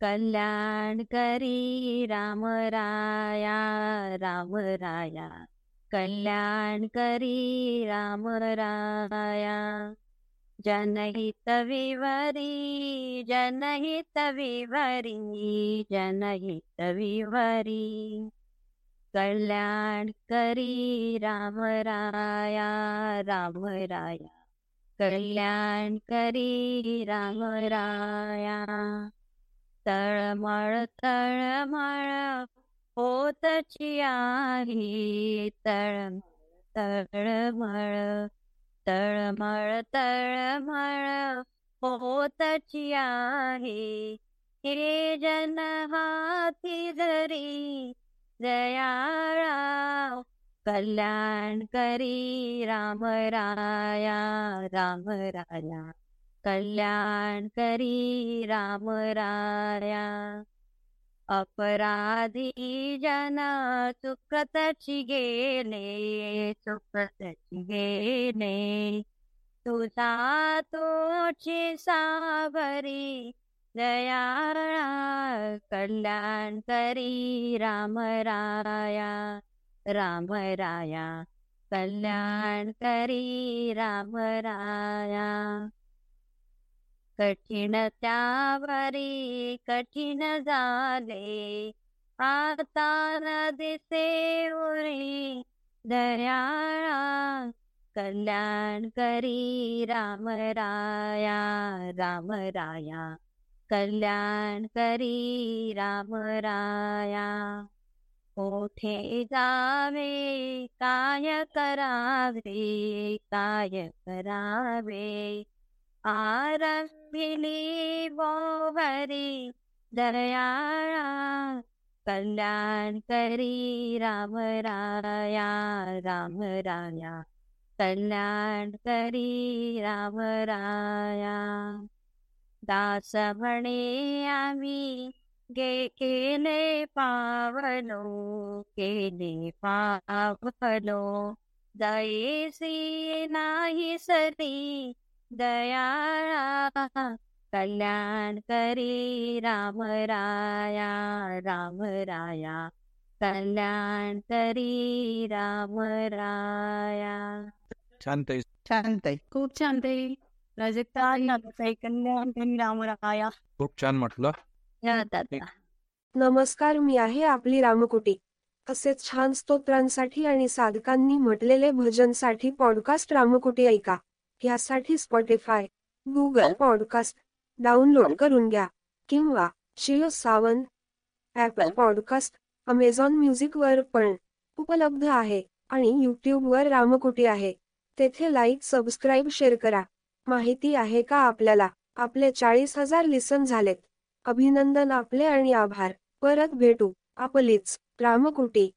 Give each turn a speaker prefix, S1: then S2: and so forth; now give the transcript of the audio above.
S1: कल्याण करी राम राया राम राया. कल्याण करी राम राया. जनहित विवरी जनहित विवरी जनहित विवरी. कल्याण करी राम राया राम राया. कल्याण करी राम राया. तळमळ तळमळ होतची आहे. तळ तळमळ तळमळ तळमळ होतची आहे. हे जन हाती धरी जयाळा कल्याण करी राम राया राम राया. कल्याण करी राम राया. अपराधी जन चुकतची गेले चुकतची गेले तुझा तोची सावरी दयाळा कल्याण करी राम राया. राम राया कल्याण करी राम राया. कठीण त्यावरी कठीण झाले. आता दिसे उरी दर्याळा कल्याण करी राम राया कल्याण करी रामराया कोठे जावे काय करावे काय करावे? आरंभिली बोवरी दयाळा कल्याण करी राम राया राम राया कल्याण करी राम राया। दास म्हणे आम्ही गे केले पावलो केले पावलो जैसी नाही सरी दयाळा कल्याण करी राम राया राम राया. कल्याण करी राम राया.
S2: छान ताई.
S3: छान ताई. खूप छान ताई. प्राजक्ता ताई कल्याण करी रामराया
S2: खूप छान म्हटलं.
S1: दादा
S4: नमस्कार मी आहे आपली रामकुटी. असेच छान स्तोत्रांसाठी आणि साधकांनी म्हटलेले भजनसाठी पॉडकास्ट रामकुटी ऐका. यासाठी स्पॉटीफाय गुगल पॉडकास्ट डाउनलोड करून घ्या. किंवा Jio Saavn Apple podcast Amazon music वर पण उपलब्ध आहे आणि यूट्यूब वर रामकुटी आहे. तेथे लाईक सबस्क्राईब शेअर करा. माहिती आहे का आपल्याला? आपले चाळीस हजार लिसन झालेत. अभिनंदन आपले आणि आभार. परत भेटू. आपलीच रामकुटी.